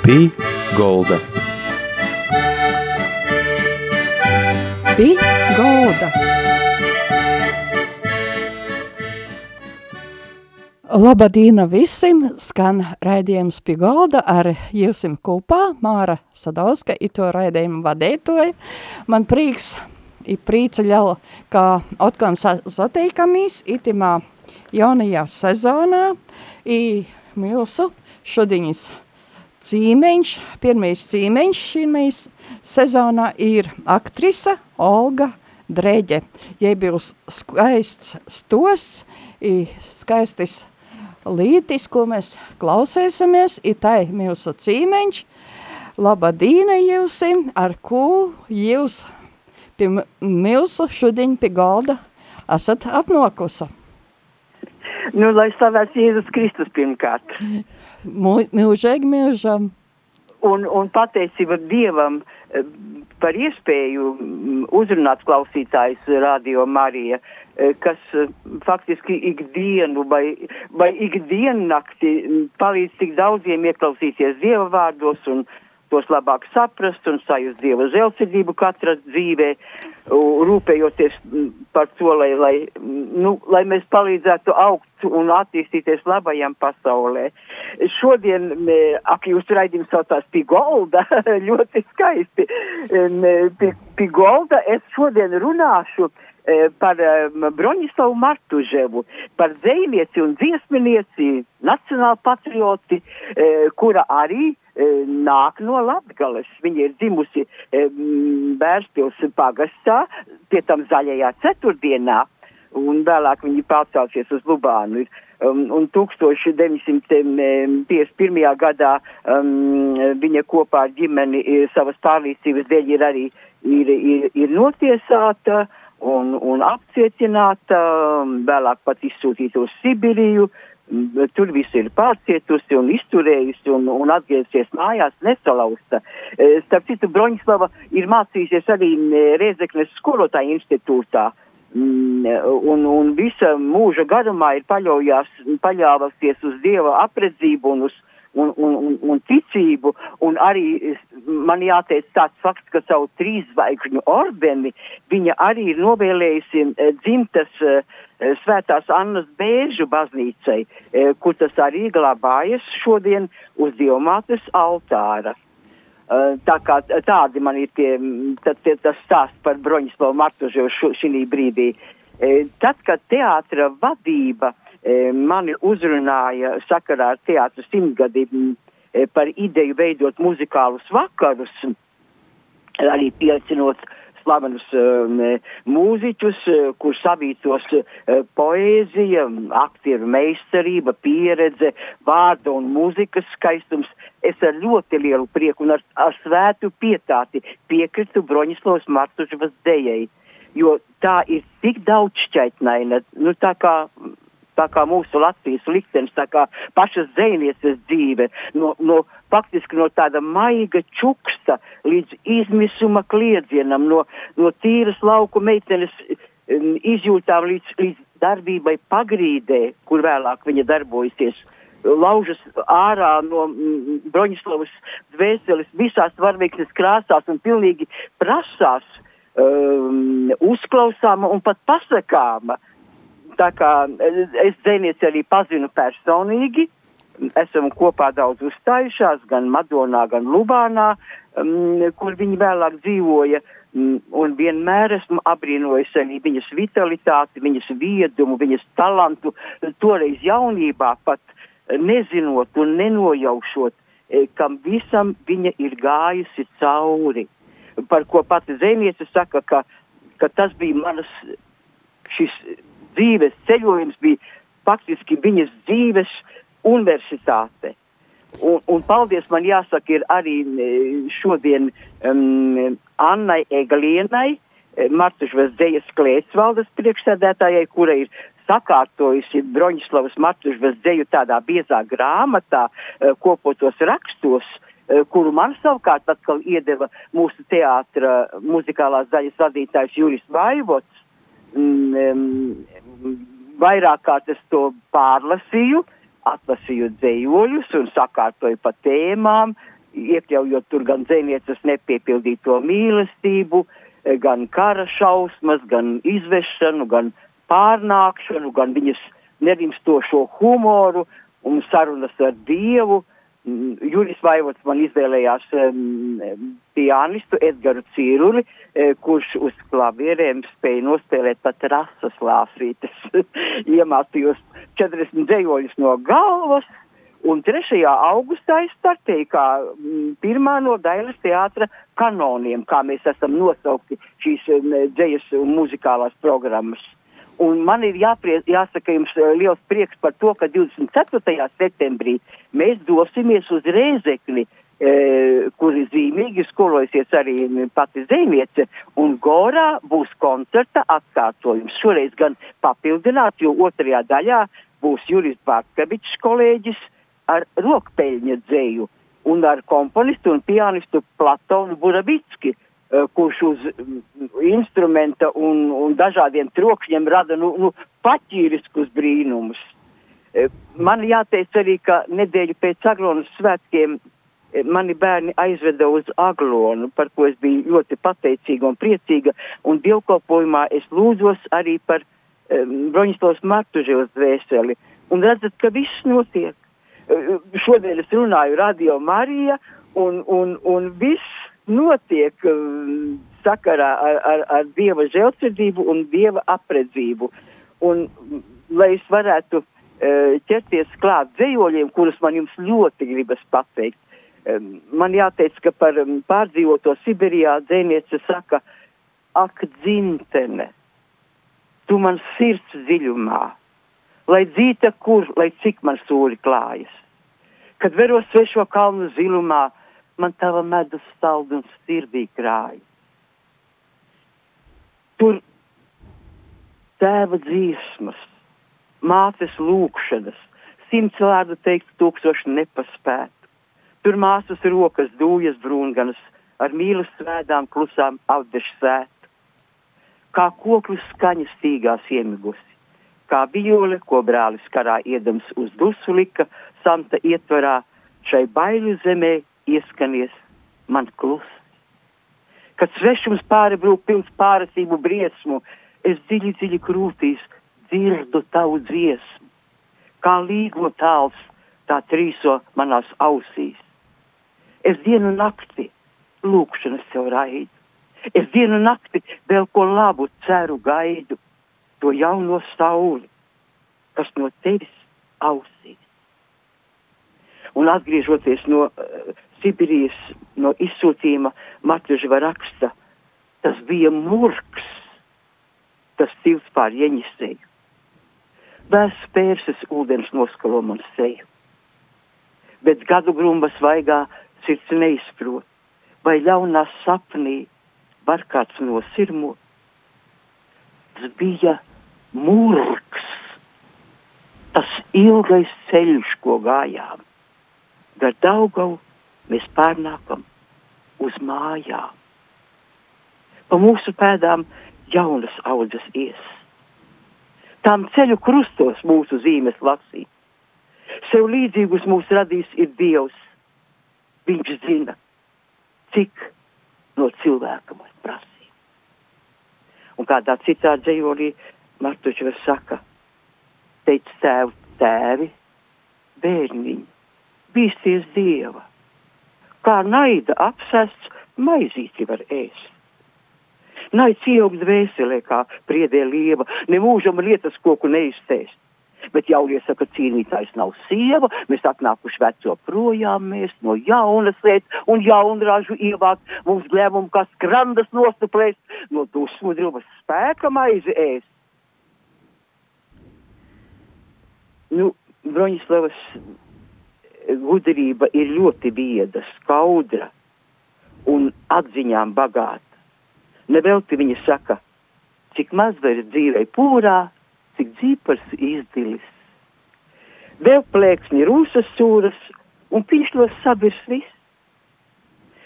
Pī Golda. Pī Golda. Labadīna visiem! Skan raidījums pie galda ar Jūsim kopā, Māra Sadauska, ito raidījumu vadētoja. Man prieks i prīca ļela, ka otkon sateikamies itimā jaunajā sezonā i mūsu šodiņas cīmeņš, pirmais cīmeņš šīmais sezonā ir aktrise Olga Dreģe. Jai būs skaists stosts i skaistis lītis, ko mēs klausēsimies, ir tai mūsu cīmeņš. Labadīna jūsim, ar ko jūs pie mūsu šodien pie galda esat atnokusa. Nu, lai slavēts Jēzus Kristus pirmkārt. Mūžīgi mūžam. Un, un pateicība Dievam eh, par iespēju uzrunāt klausītājs Radio Marija. Eh, kas eh, faktiski ikdienu vai, vai ikdienu nakti palīdz tik daudziem ieklausīties Dieva vārdos un tos labāk saprast un sajust Dieva žēlsirdību katra dzīvē, rūpējoties par to, lai, lai, nu, lai mēs palīdzētu augt un attīstīties labajam pasaulē. Šodien, ak, jūs raidījums saucās Pigolda, ļoti skaisti. Pigolda, es šodien runāšu uh, E, par Broņislavu Martuževu, par dzēnieci un dziesminieci, nacionāli patrioti, e, kura arī e, nāk no Latgales. Viņa ir dzimusi e, Bērspils pagastā, pie tam zaļajā ceturtdienā, un vēlāk viņa pārcēlsies uz Lubānu. Um, un 1951. gadā um, viņa kopā ar ģimeni savas pārliecības dēļ ir arī ir, ir, ir notiesāta. Uh, un, un apcietināta, vēlāk pat izsūtīta uz Sibiriju. Tur viss ir pārcietusi un izturējusi un, un atgriezusies mājās nesalausta. E, starp citu, Broņslava ir mācījusies arī Rēzeknes skolotāja institūtā. Un, un visa mūža garumā ir paļāvusies uz Dieva apredzību un uz un, un, un, un ticību, un arī man jāteic tāds fakts, ka savu trīzvaigžņu ordeni viņa arī ir novēlējusi e, dzimtas e, e, Svētās Annas Bēžu baznīcai, kur tas arī glabājas šodien uz Dievmātes altāra. Tā kā tādi man ir tie, tad, tie tas stāsts par Broņislavu Martuževu šī brīdī. Tad, kad teātra vadība mani uzrunāja sakarā ar teātru simtgadi e, par ideju veidot muzikālus vakarus, arī piecinot slavenus um, mūziķus, kur savītos poēzija, aktieru meistarība, pieredze, vārda un mūzikas skaistums. Es ar ļoti lielu prieku un ar, ar svētu pietāti piekritu Broņislavas Martuževas dejai, jo tā ir tik daudz šķaitnaina, nu tā kā tā kā mūsu Latvijas liktenis, tā kā pašas dzēnieces dzīve, no, no, faktiski no tāda maiga čuksta līdz izmisuma kliedzienam, no, no tīras lauku meitenes izjūtām līdz, līdz darbībai pagrīdē, kur vēlāk viņa darbojasies laužas ārā no Broņislavas dvēseles visās varveiksmes krāsās un pilnīgi prasās um, uzklausāma un pat pasakāma. Tā kā es dzēnieci arī pazinu personīgi, esam kopā daudz uzstājušās, gan Madonā, gan Lubānā, um, kur viņi vēlāk dzīvoja, um, un vienmēr esmu apbrīnojis arī viņas vitalitāti, viņas viedumu, viņas talantu, toreiz jaunībā pat nezinot un nenojaušot, e, kam visam viņa ir gājusi cauri, par ko pati zēniece saka, ka, ka tas bija manas šis dzīves ceļojums bija faktiski viņas dzīves universitāte. Un, un paldies man jāsaka ir arī šodien um, Annai Eglienai, e, Martušvas dzējas klētsvaldes priekšsēdētājai, kura ir sakārtojusi Broņislavas Martušvas dzēju tādā biezā grāmatā, uh, kopotos rakstos, kuru man savukārt atkal iedeva mūsu teātra muzikālās daļas vadītājs Juris Vaivots vairāk kārt es to pārlasīju, atlasīju dzējoļus un sakārtoju pa tēmām, iekļaujot tur gan dzēnieces nepiepildīto mīlestību, gan kara šausmas, gan izvešanu, gan pārnākšanu, gan viņas nerimstošo humoru un sarunas ar Dievu. Mm, Juris Vaivots man izvēlējās um, pianistu Edgaru Cīruli, e, kurš uz klavierēm spēja nospēlēt pat rasas lāsītes. Iemācījos 40 dzējoļus no galvas, un 3. augustā es startēju kā m, pirmā no Dailas teātra kanoniem, kā mēs esam nosaukti šīs m, dzējas un muzikālās programmas. Un man ir jāprie, jāsaka jums liels prieks par to, ka 24. septembrī mēs dosimies uz Rēzekni, e, kur zīmīgi skolojusies arī pati zīmiece, un Gorā būs koncerta atkārtojums. Šoreiz gan papildināt, jo otrajā daļā būs Juris Bartkevičs kolēģis ar rokpeļņa dzēju un ar komponistu un pianistu Platonu Buravicki Eh, kurš uz mm, instrumenta un, un dažādiem trokšņiem rada nu, nu, paķīriskus brīnumus. Eh, man jāteic arī, ka nedēļu pēc Aglonas svētkiem eh, mani bērni aizveda uz Aglonu, par ko es biju ļoti pateicīga un priecīga, un dievkalpojumā es lūdzos arī par um, Broņislavas Martuževas dvēseli. Un redzat, ka viss notiek. Šodien es runāju Radio Marija, un, un, un viss notiek um, sakarā ar, ar, ar dieva žēlsirdību un dieva apredzību. Un, lai es varētu uh, ķerties klāt dzējoļiem, kurus man jums ļoti gribas pateikt, um, man jāteic, ka par um, pārdzīvoto Siberijā dzēniece saka, ak, dzintene, tu man sirds dziļumā, lai dzīta kur, lai cik man sūri klājas. Kad veros svešo kalnu zilumā, man tava medus saldums sirdī krāja. Tur tēva dzīsmas, mātes lūkšanas, simts vārdu teikt tūkstoši nepaspētu. Tur māsas rokas dūjas brūnganas, ar mīlu svēdām klusām avdešu sētu. Kā koklis skaņa stīgās iemigusi, kā viole, ko brālis karā iedams uz dusu lika, santa ietvarā, šai baiļu zemē ieskanies man klusi. Kad svešums pāribrūk pilns pāresību briesmu, es dziļi, dziļi krūtīs dzirdu tavu dziesmu, kā līgo tāls tā trīso manās ausīs. Es dienu nakti lūkšanas sev raidu, es dienu nakti vēl ko labu ceru gaidu, to jauno sauli, kas no tevis ausīs. Un atgriežoties no uh, Sibīrijas no izsūtījuma Matjužva raksta, tas bija murks, tas tilts pār ieņisēju. Vēs pērses ūdens noskalo man seju. Bet gadu grumba svaigā sirds neizprot, vai ļaunā sapnī var kāds nosirmot. Tas bija murks, tas ilgais ceļš, ko gājām. Gar Daugavu mēs pārnākam uz mājām. Pa mūsu pēdām jaunas audzes ies. Tām ceļu krustos mūsu zīmes lasīt. Sev līdzīgus mūs radīs ir Dievs. Viņš zina, cik no cilvēka mums prasīja. Un kādā citā dzējolī Martuģis saka, teic tēvu tēvi, bērniņi, bīsties Dieva kā naida apsests maizīti var ēst. Naids ieaug dvēselē kā priedē lieva, nemūžam lietas koku neiztēst. Bet jaunie saka, cīnītājs nav sieva, mēs atnākuši veco projām, mēs no jaunas lietas un jaunražu ievākt, mums glēmumu kā skrandas nostuplēst, no dusmu drūmas spēka maizi ēst. Nu, Broņislavas gudrība ir ļoti bieda, skaudra un atziņām bagāta. Nevelti viņa saka, cik maz var dzīvē pūrā, cik dzīpars izdilis. Vēl plēksni rūsas sūras un pīšļos sabirs viss.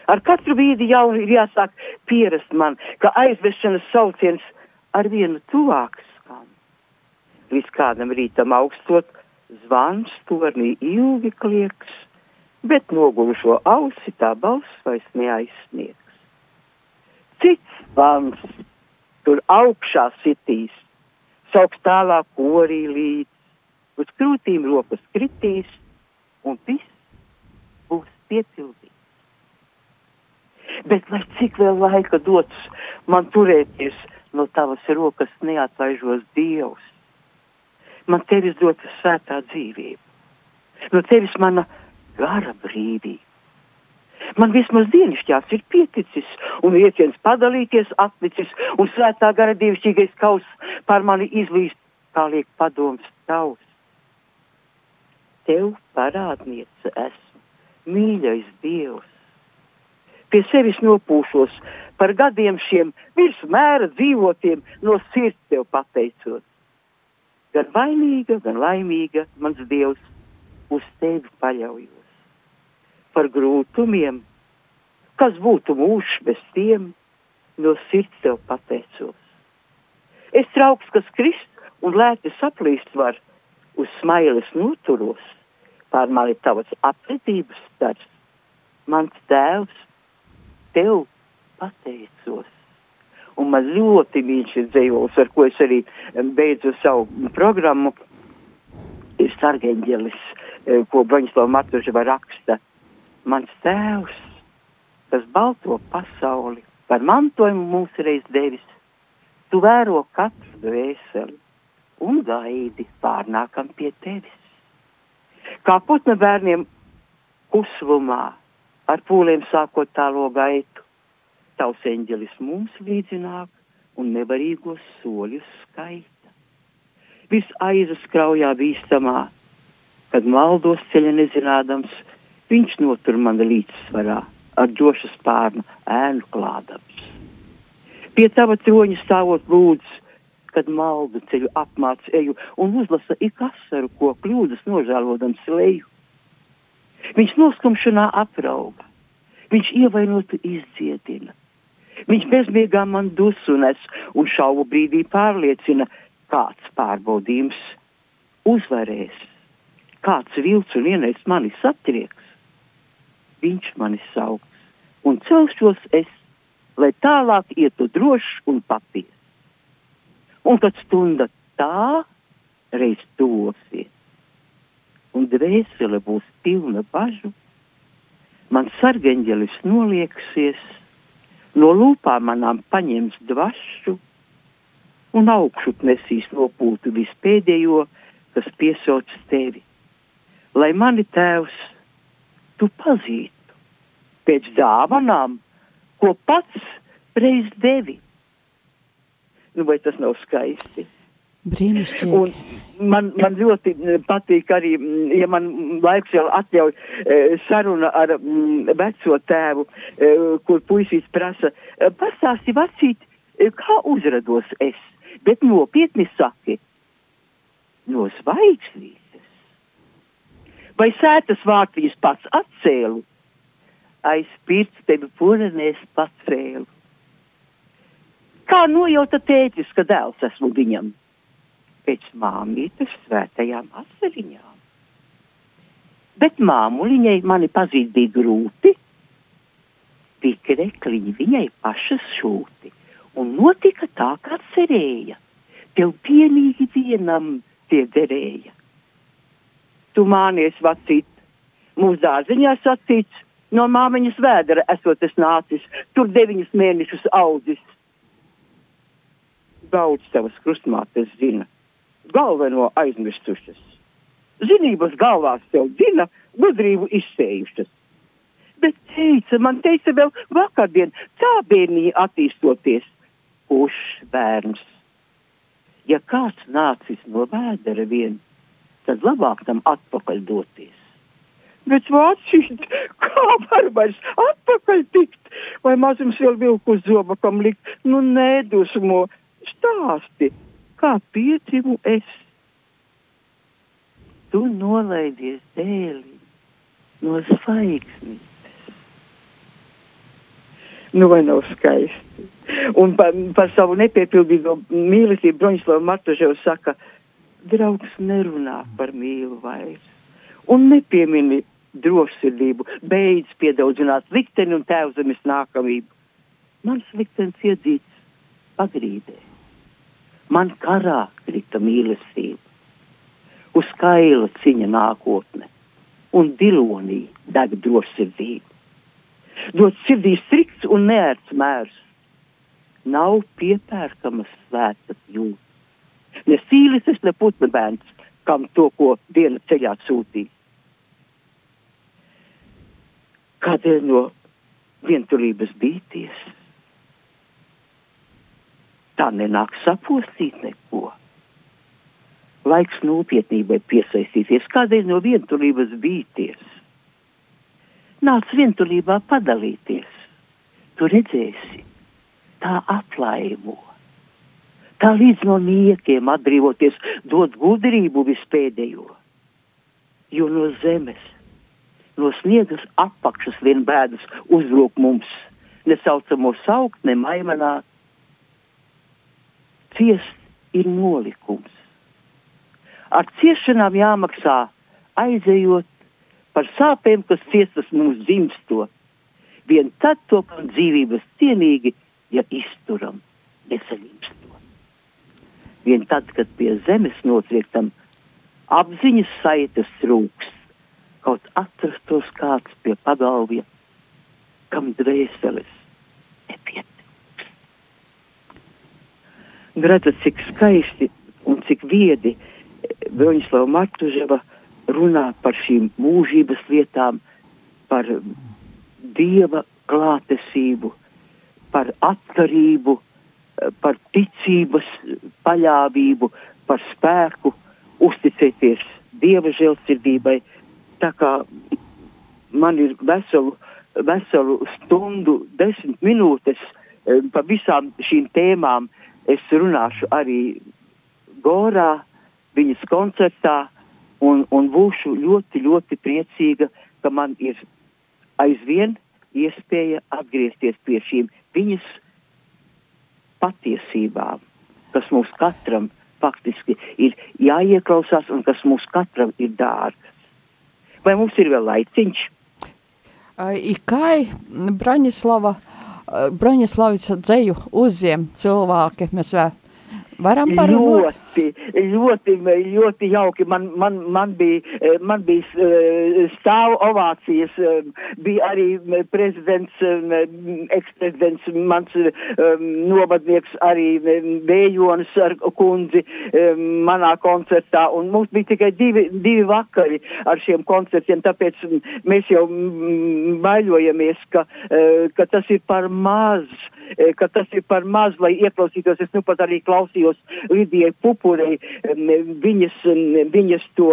Ar katru brīdi jaunu ir jāsāk pierast man, ka aizvešanas sauciens ar vienu tuvāk skan. Līdz kādam rītam augstot, zvans tornī ilgi klieks, bet nogulušo ausi tā balss vairs neaizsniegs. Cits vans tur augšā sitīs, sauks tālāk korī līdz, uz krūtīm rokas kritīs, un viss būs piepildīts. Bet lai cik vēl laika dots man turēties no tavas rokas neatlaižos Dievs, man tevis dotas svētā dzīvība, no tevis mana gara brīvība. Man vismaz dienišķās ir pieticis, un ieciens padalīties atlicis, un svētā gara dievišķīgais kaus par mani izlīst, kā liek padoms tavs. Tev parādniece esmu, mīļais Dievs. Pie sevis nopūšos par gadiem šiem virs mēra dzīvotiem, no sirds tev pateicot. Gan vainīga, gan laimīga, mans Dievs, uz tevi paļaujos par grūtumiem, kas būtu mūžs bez tiem, no sirds tev pateicos. Es trauks, kas krist un lēti saplīst var, uz smailes noturos, pār mani tavas apretības stars, mans tēvs, tev pateicos. Un man ļoti mīļš ir dzējols, ar ko es arī beidzu savu programmu, ir Sargeņģelis, eh, ko Broņislava Martuževa raksta. Mans tēvs, kas balto pasauli, par mantojumu mums reiz devis, tu vēro katru dvēseli un gaidi pārnākam pie tevis. Kā putna bērniem kuslumā, ar pūliem sākot tālo gaitu, tavs eņģelis mums līdzināk un nevarīgos soļus skaita. Viss aizas kraujā bīstamā, kad maldos ceļa nezinādams, Viņš notur mani līdzsvarā ar drošu spārnu ēnu klādams. Pie tava troņa stāvot lūdzu, kad maldu ceļu apmāc eju un uzlasa ik asaru, ko kļūdas nožēlodams leju. Viņš noskumšanā aprauga, viņš ievainotu izdziedina. Viņš bezmiegā man dusu nes un šaubu brīdī pārliecina, kāds pārbaudījums uzvarēs, kāds vilts un ienais mani satrieks. Viņš mani sauks, un celšos es, lai tālāk ietu drošs un paties. Un kad stunda tā reiz dosies, un dvēsele būs pilna bažu, man sargeņģelis nolieksies, no lūpām manām paņems dvašu, un augšup nesīs nopūtu vispēdējo, kas piesauc tevi. Lai mani tēvs tu pazītu pēc dāvanām, ko pats reiz devi. Nu, vai tas nav skaisti? Brīnišķīgi. Un man, man ļoti patīk arī, ja man laiks jau atļauj e, saruna ar m, veco tēvu, e, kur puisīs prasa, e, pastāsti vecīt, kā uzrados es, bet nopietni saki, no zvaigznītes. Vai sētas vārtīs pats atcēlu, aiz pirksteni purenēs pacēlu. Kā nojauta tētis, ka dēls esmu viņam? Pēc māmītes svētajām asariņām. Bet māmuliņai mani pazīt bija grūti, tik rekliņi viņai pašas šūti, un notika tā, kā cerēja, tev pienīgi vienam tie derēja. Tu mānies vacīt, mūsu dārziņā sacīts, No māmiņas vēdera esot es nācis, tur deviņus mēnešus audzis. Daudz savas krustmātes zina, galveno aizmirstušas. Zinības galvās sev dzina, gudrību izsējušas. Bet teica, man teica vēl vakardien, tā bērniņa attīstoties, kurš bērns. Ja kāds nācis no vēdera vien, tad labāk tam atpakaļ doties bet vācīt, kā var vairs atpakaļ tikt, vai mazums vēl vilku zobakam likt, nu nedusmo, stāsti, kā piedzimu es. Tu nolaidies dēlī no svaigsnes. Nu, vai nav skaisti? Un par, par savu nepiepildīgo mīlestību Broņislava Martoževa saka, draugs nerunā par mīlu vairs un nepiemini drošsirdību, beidz piedaudzināt likteni un tēvzemes nākamību. Mans liktenis iedzīts pagrīdē. Man karā krita mīlestība, uz kaila ciņa nākotne, un dilonī deg drošsirdība. Dot sirdī strikts un neērts mērs, nav piepērkamas svētas jūtas. Ne sīlis, ne putna bērns, kam to, ko diena ceļā sūtīja. Kādēļ no vientulības bīties? Tā nenāk sapostīt neko. Laiks nopietnībai piesaistīties, kādēļ no vientulības bīties. Nāc vientulībā padalīties, tu redzēsi, tā atlaimo tā līdz no niekiem atbrīvoties, dod gudrību vispēdējo. Jo no zemes, no sniegas apakšas vien bēdas uzrūk mums, nesaucamo saukt, ne maimanāt. Ciest ir nolikums. Ar ciešanām jāmaksā, aizejot par sāpēm, kas ciestas mums dzimstot. Vien tad to par dzīvības cienīgi, ja izturam nesaņemst vien tad, kad pie zemes notriektam apziņas saites trūks, kaut atrastos kāds pie pagalvja, kam dvēseles Redzat, cik skaisti un cik viedi Broņislava Martuževa runā par šīm mūžības lietām, par dieva klātesību, par atkarību, par ticības paļāvību, par spēku, uzticēties Dieva žēlsirdībai. Tā kā man ir veselu, veselu stundu, desmit minūtes eh, par visām šīm tēmām, es runāšu arī Gorā, viņas koncertā, un, un būšu ļoti, ļoti priecīga, ka man ir aizvien iespēja atgriezties pie šīm viņas patiesībām, kas mums katram faktiski ir jāieklausās un kas mums katram ir dārgs. Vai mums ir vēl laiciņš? I kā Braņislava, Braņislavica dzeju uziem cilvēki, mēs Varam parunāt? Ļoti, ļoti, ļoti jauki. Man, man, man bija, eh, man bija eh, stāvu ovācijas, eh, bija arī prezidents, eksprezidents, mans novadnieks arī Vējonis ar kundzi manā koncertā. Un mums bija tikai divi, divi vakari ar šiem koncertiem, tāpēc mēs jau baiļojamies, ka, ka tas ir par maz ka tas ir par maz, lai ieklausītos. Es nu pat arī klausījos Lidijai Pupurei, viņas, viņas to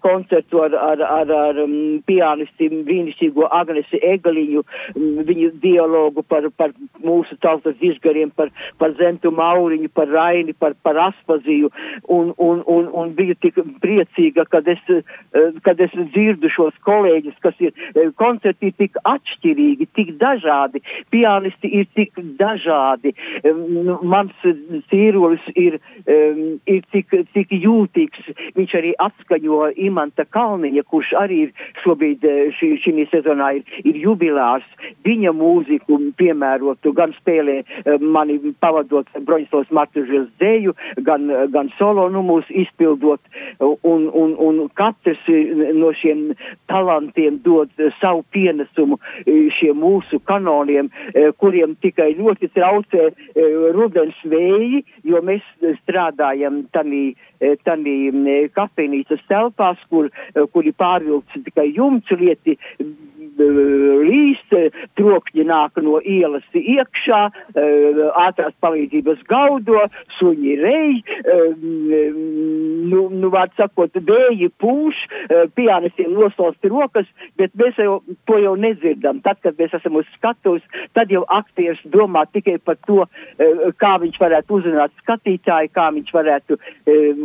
koncertu ar, ar, ar, ar pianisti vīnišķīgo Agnesi Egaliņu, viņu dialogu par, par mūsu tautas izgariem, par, par Zentu Mauriņu, par Raini, par, par Aspaziju, un, un, un, un biju tik priecīga, kad es, eh, kad es dzirdu šos kolēģus, kas ir eh, koncerti tik atšķirīgi, tik dažādi, pianisti ir tik dažādi. Mans cīrolis ir, ir tik, tik jūtīgs. Viņš arī atskaņo Imanta Kalniņa, kurš arī ir šobrīd eh, šī, šī sezonā ir, ir jubilārs. Viņa mūziku piemērotu gan spēlē eh, mani pavadot Broņislavas Martužas dzēju, gan, gan solo numus izpildot. Un, un, un katrs no šiem talantiem dod savu pienesumu eh, šiem mūsu kanoniem, kuriem tikai ļoti traucē rudens vēji, jo mēs strādājam tanī, e, tanī kafejnīcas telpās, kur, e, kur ir pārvilkts tikai jumts lieti līst, trokšņi nāk no ielas iekšā, ātrās palīdzības gaudo, suņi rej, nu, nu vārds sakot, vēji pūš, pianistiem nosalst rokas, bet mēs jau to jau nedzirdam. Tad, kad mēs esam uz skatuves, tad jau aktieris domā tikai par to, eh, kā viņš varētu uzrunāt skatītāju, kā viņš varētu eh,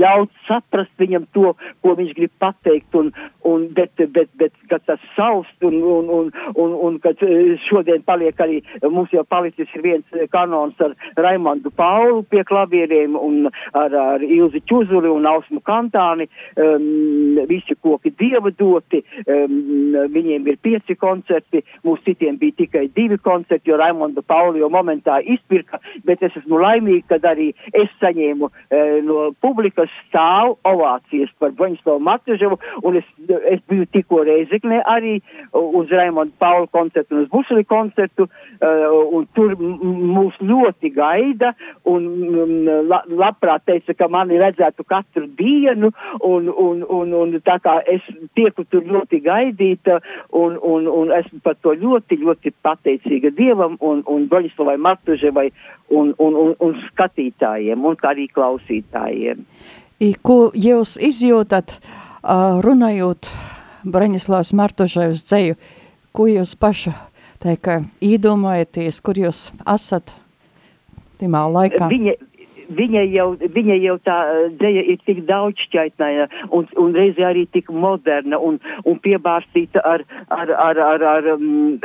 ļaut saprast viņam to, ko viņš grib pateikt, un, un bet, bet, bet, kad tas salst un, un, un, un, un kad šodien paliek arī, mums jau palicis ir viens kanons ar Raimondu Paulu pie klavieriem un ar, ar Ilzi Čuzuli un Ausmu Kantāni, um, visi koki dieva doti, um, viņiem ir pieci koncerti, mums citiem bija tikai divi koncerti, jo Raimondu Paulu jau momentā izpirka, bet es esmu laimīgi, kad arī es saņēmu uh, no publikas stāvu ovācijas par Broņslavu Matuževu, un es, es biju tikko Reizeknē arī uz Raimondu Paulu koncertu un uz Bušali koncertu, uh, un tur mūs ļoti gaida, un la, labprāt teica, ka mani redzētu katru dienu, un, un, un, un tā kā es tieku tur ļoti gaidīta, un, un, un esmu par to ļoti, ļoti pateicīga Dievam un, un Broņislavai Matuževai un, un, un, un skatītājiem, un arī klausītājiem. I, ko jūs izjūtat, runājot Braņislavas Martuževas dzeju, ko jūs paša teika īdomājaties, kur jūs esat timā laikā? Viņa, viņa jau, viņa jau tā dēja ir tik daudzšķaitnaina un, un reizē arī tik moderna un, un piebārstīta ar, ar, ar, ar, ar,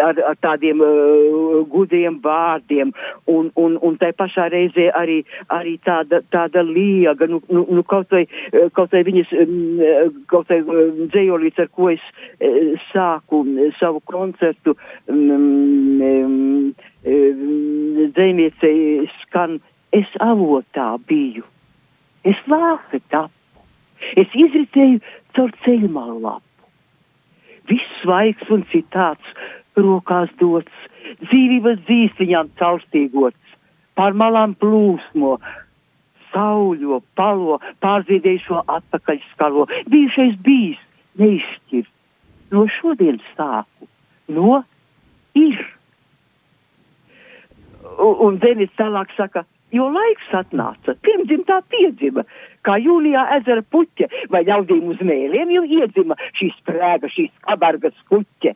ar, ar tādiem uh, gudiem vārdiem. Un, un, un tai pašā reizē arī, arī tāda, tāda liega, nu, nu, nu kaut vai, kaut vai viņas, kaut vai dzējolīts, ar ko es sāku savu koncertu, um, um, dzējniecei skan Es avotā biju, es lāka tapu, es izritēju caur ceļmalu lapu. Viss svaigs un citāts rokās dots, dzīvības dzīsliņām caustīgots, pār malām plūsmo, sauļo, palo, pārzīdējušo atpakaļ skalo, bijušais bijis, neizšķir. No šodienas sāku, no ir. Un, un Denis tālāk saka, jo laiks atnāca, pirmdzimtā piedzima, kā jūlijā ezera puķe, vai ļaudīm uz mēliem jau iedzima šī sprēga, šī skabarga skuķe.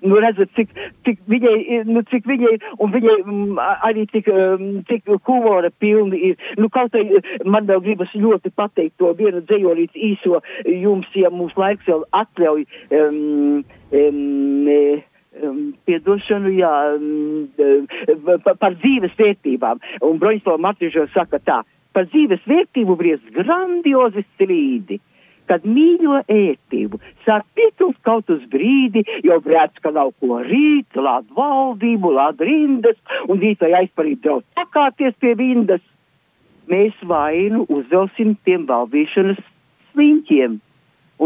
Nu, redzat, cik, cik viņai, nu, cik viņai, un viņai m, arī tik, um, tik humora pilni ir. Nu, kaut arī man vēl gribas ļoti pateikt to vienu dzējolīdz īso jums, ja mums laiks vēl atļauj. Um, um, um, piedošanu, jā, um, par, par dzīves vērtībām. Un Broņslava Martižo saka tā, par dzīves vērtību briest grandiozi strīdi kad mīļo ētību sāk pietult kaut uz brīdi, jau brēc, ka nav ko rīt, lād valdību, lād rindas, un rīt vai aizparīt daudz pakāties pie vindas. Mēs vainu uzvelsim tiem valdīšanas sliņķiem,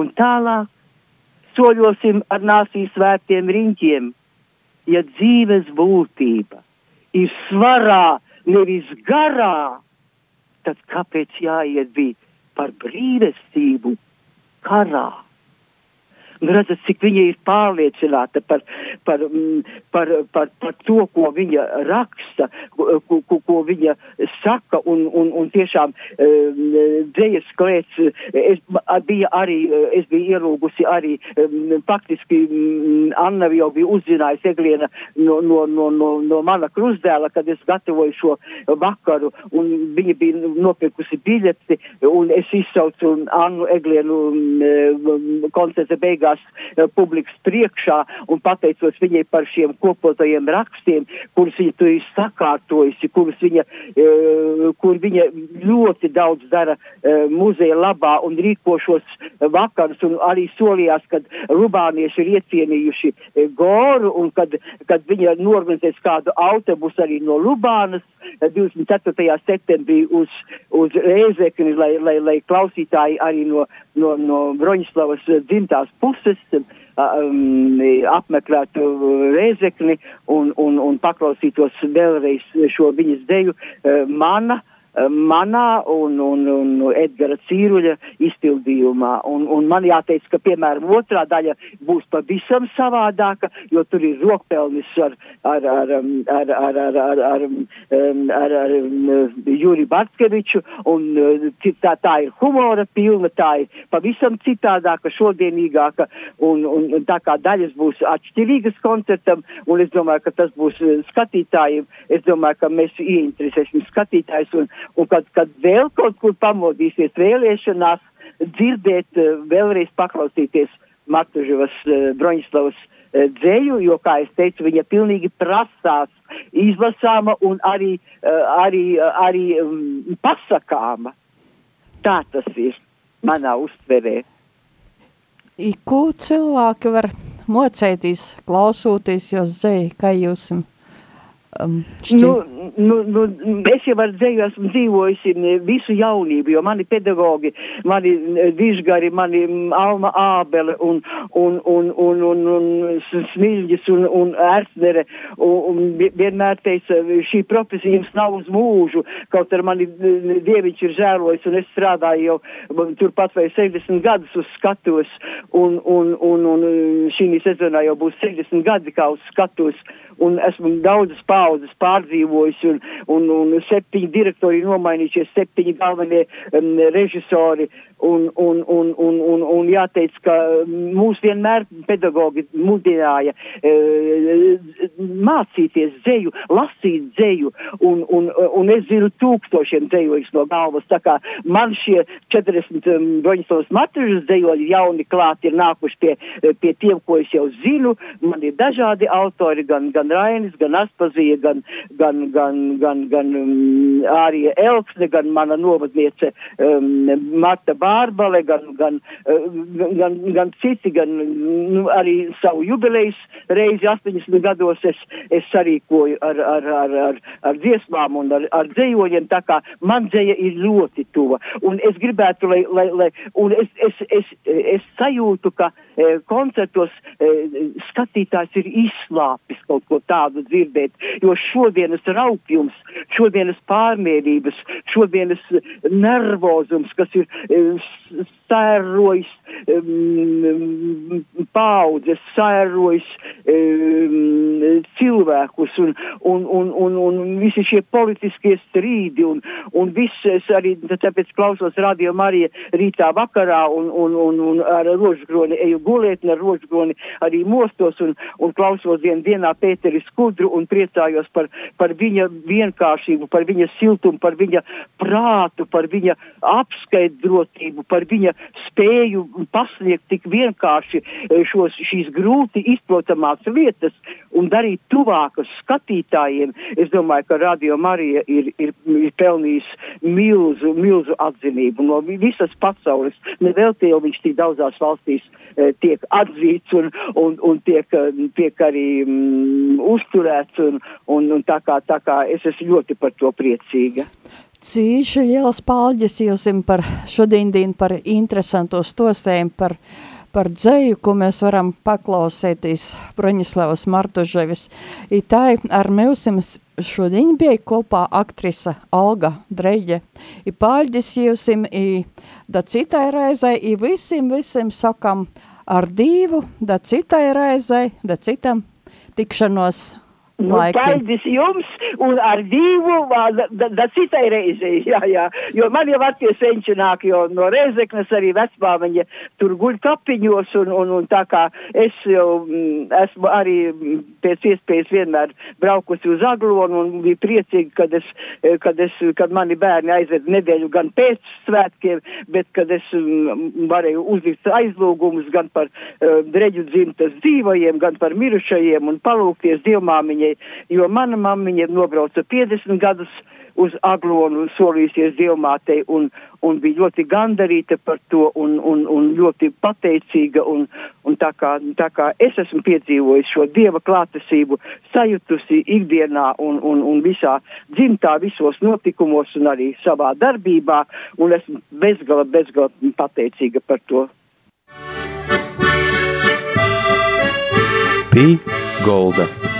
un tālāk soļosim ar nāsīs vērtiem riņķiem. Ja dzīves būtība ir svarā, nevis garā, tad kāpēc jāiet bija par brīvestību karā? Un redzat, cik viņa ir pārliecināta par, par, mm, par, par, par to, ko viņa raksta, ko, ko, ko viņa saka, un, un, un tiešām mm, dzējas klēts, es bija arī, es biju ielūgusi arī, mm, faktiski Anna jau bija uzzinājusi Egliena no, no, no, no, no mana krustdēla, kad es gatavoju šo vakaru, un viņa bija nopirkusi biļeti, un es izsaucu Annu Eglienu koncerta beigās beigās uh, publikas priekšā un pateicos viņai par šiem kopotajiem rakstiem, kurus viņa tur ir sakārtojusi, kurus viņa, uh, kur viņa ļoti daudz dara uh, muzeja labā un rīkošos vakarus un arī solījās, kad rubānieši ir iecienījuši goru un kad, kad viņa norganizēs kādu autobusu arī no Lubānas 24. septembrī uz, uz Rēzekni, lai, lai, lai klausītāji arī no, no, no Broņislavas dzimtās puses um, apmeklētu Rēzekni un, un, un paklausītos vēlreiz šo viņas deju uh, mana manā un, un, un Edgara Cīruļa izpildījumā. Un, un man jāteic, ka, piemēram, otrā daļa būs pavisam savādāka, jo tur ir rokpelnis ar, ar, ar, ar, ar, ar, ar, ar, ar, ar Juri Bartkeviču, un tā, tā ir humora pilna, tā ir pavisam citādāka, šodienīgāka, un, un, un tā kā daļas būs atšķirīgas koncertam, un es domāju, ka tas būs skatītājiem, es domāju, ka mēs ieinteresēsim skatītājus, un, un kad, kad vēl kaut kur pamodīsies vēlēšanās, dzirdēt, eh, vēlreiz paklausīties Martuževas Broņislavas dzēju, jo, kā es teicu, viņa pilnīgi prasās izlasāma un arī, arī, arī um, pasakāma. Tā tas ir manā uztverē. I, ko cilvēki var mocēties, klausoties, jo zēja, kā jūs um, nu, nu, nu, es jau ar dzēju esmu dzīvojusi visu jaunību, jo mani pedagogi, mani Dižgari, mani Alma Ābele un, un, un, un, un, un Smilģis un, un un vienmēr teica, šī profesija jums nav uz mūžu, kaut ar mani dieviņš ir žēlojis un es strādāju jau turpat vai 60 gadus uz skatos un, un, un, un šī sezonā jau būs 60 gadi kā uz skatos un esmu daudzas paudzes pārdzīvojis, un, un, un septiņi direktori nomainījušies, septiņi galvenie um, režisori, un, un, un, un, un, un jāteic, ka mūs vienmēr pedagogi mudināja e, mācīties dzēju, lasīt dzēju, un, un, un es zinu tūkstošiem dzējojas no galvas, tā kā man šie 40 um, Broņislavas matužas dzējoļi jauni klāt ir nākuši pie, pie tiem, ko es jau zinu, man ir dažādi autori, gan, gan Rainis, gan Aspazija, gan, gan, gan, gan, gan um, Ārija Elksne, gan mana novadniece um, Marta. Bārbale, gan, gan, gan, gan citi, gan nu, arī savu jubilejas reizi 80 gados es, es sarīkoju ar, ar, ar, ar, ar dziesmām un ar, ar dzējoļiem, tā kā man dzēja ir ļoti tuva. Un es gribētu, lai, lai, lai un es, es, es, es sajūtu, ka e, koncertos e, skatītājs ir izslāpis kaut ko tādu dzirdēt, jo šodienas raupjums, šodienas pārmērības, šodienas nervozums, kas ir e, sērojis um, paudzes, sērojis um, cilvēkus un, un, un, un, un visi šie politiskie strīdi un, un viss, es arī tāpēc klausos Radio Marija rītā vakarā un, un, un, un ar rožgroni eju gulēt, ar rožgroni arī mostos un, un klausos vien dienā Pēteri Skudru un priecājos par, par viņa vienkāršību, par viņa siltumu, par viņa prātu, par viņa apskaidrotību par viņa spēju pasniegt tik vienkārši eh, šos, šīs grūti izprotamās lietas un darīt tuvākas skatītājiem. Es domāju, ka Radio Marija ir, ir, ir pelnījis milzu, milzu atzinību no visas pasaules. Nevelti jau viņš tik daudzās valstīs e, tiek atzīts un, un, un tiek, tiek arī mm, uzturēts un, un, un tā, kā, tā kā es esmu ļoti par to priecīga. Cīši liels paldies jums par šodien par interesanto stostējumu, par, par dzēju, ko mēs varam paklausēties Broņislavas Martuževis. I tā ar mūsim šodien bija kopā aktrise Olga Dreģe. I paldies jums, i da citai reizei, i visiem, visiem sakam ar divu, da citai reizei, da citam tikšanos Nu, paldies jums un ar divu, da, citai reizei, jā, jā, jo man jau attie senči nāk, jo no Rezeknes arī vecmāmiņa tur guļ kapiņos un, un, un tā kā es jau mm, esmu arī pēc iespējas vienmēr braukusi uz Aglonu un bija priecīgi, kad es, kad es, kad mani bērni aizved nedēļu gan pēc svētkiem, bet kad es mm, varēju uzlikt aizlūgumus gan par uh, dreģu dzimtas dzīvajiem, gan par mirušajiem un palūkties dievmāmiņai mammiņai, jo mana mammiņa nobrauca 50 gadus uz aglonu, solījusies dievmātei un, un bija ļoti gandarīta par to un, un, un ļoti pateicīga un, un tā, kā, tā kā es esmu piedzīvojis šo dieva klātesību, sajutusi ikdienā un, un, un visā dzimtā, visos notikumos un arī savā darbībā un esmu bezgala, bezgala pateicīga par to. Pī Golda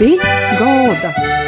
Pī Golda.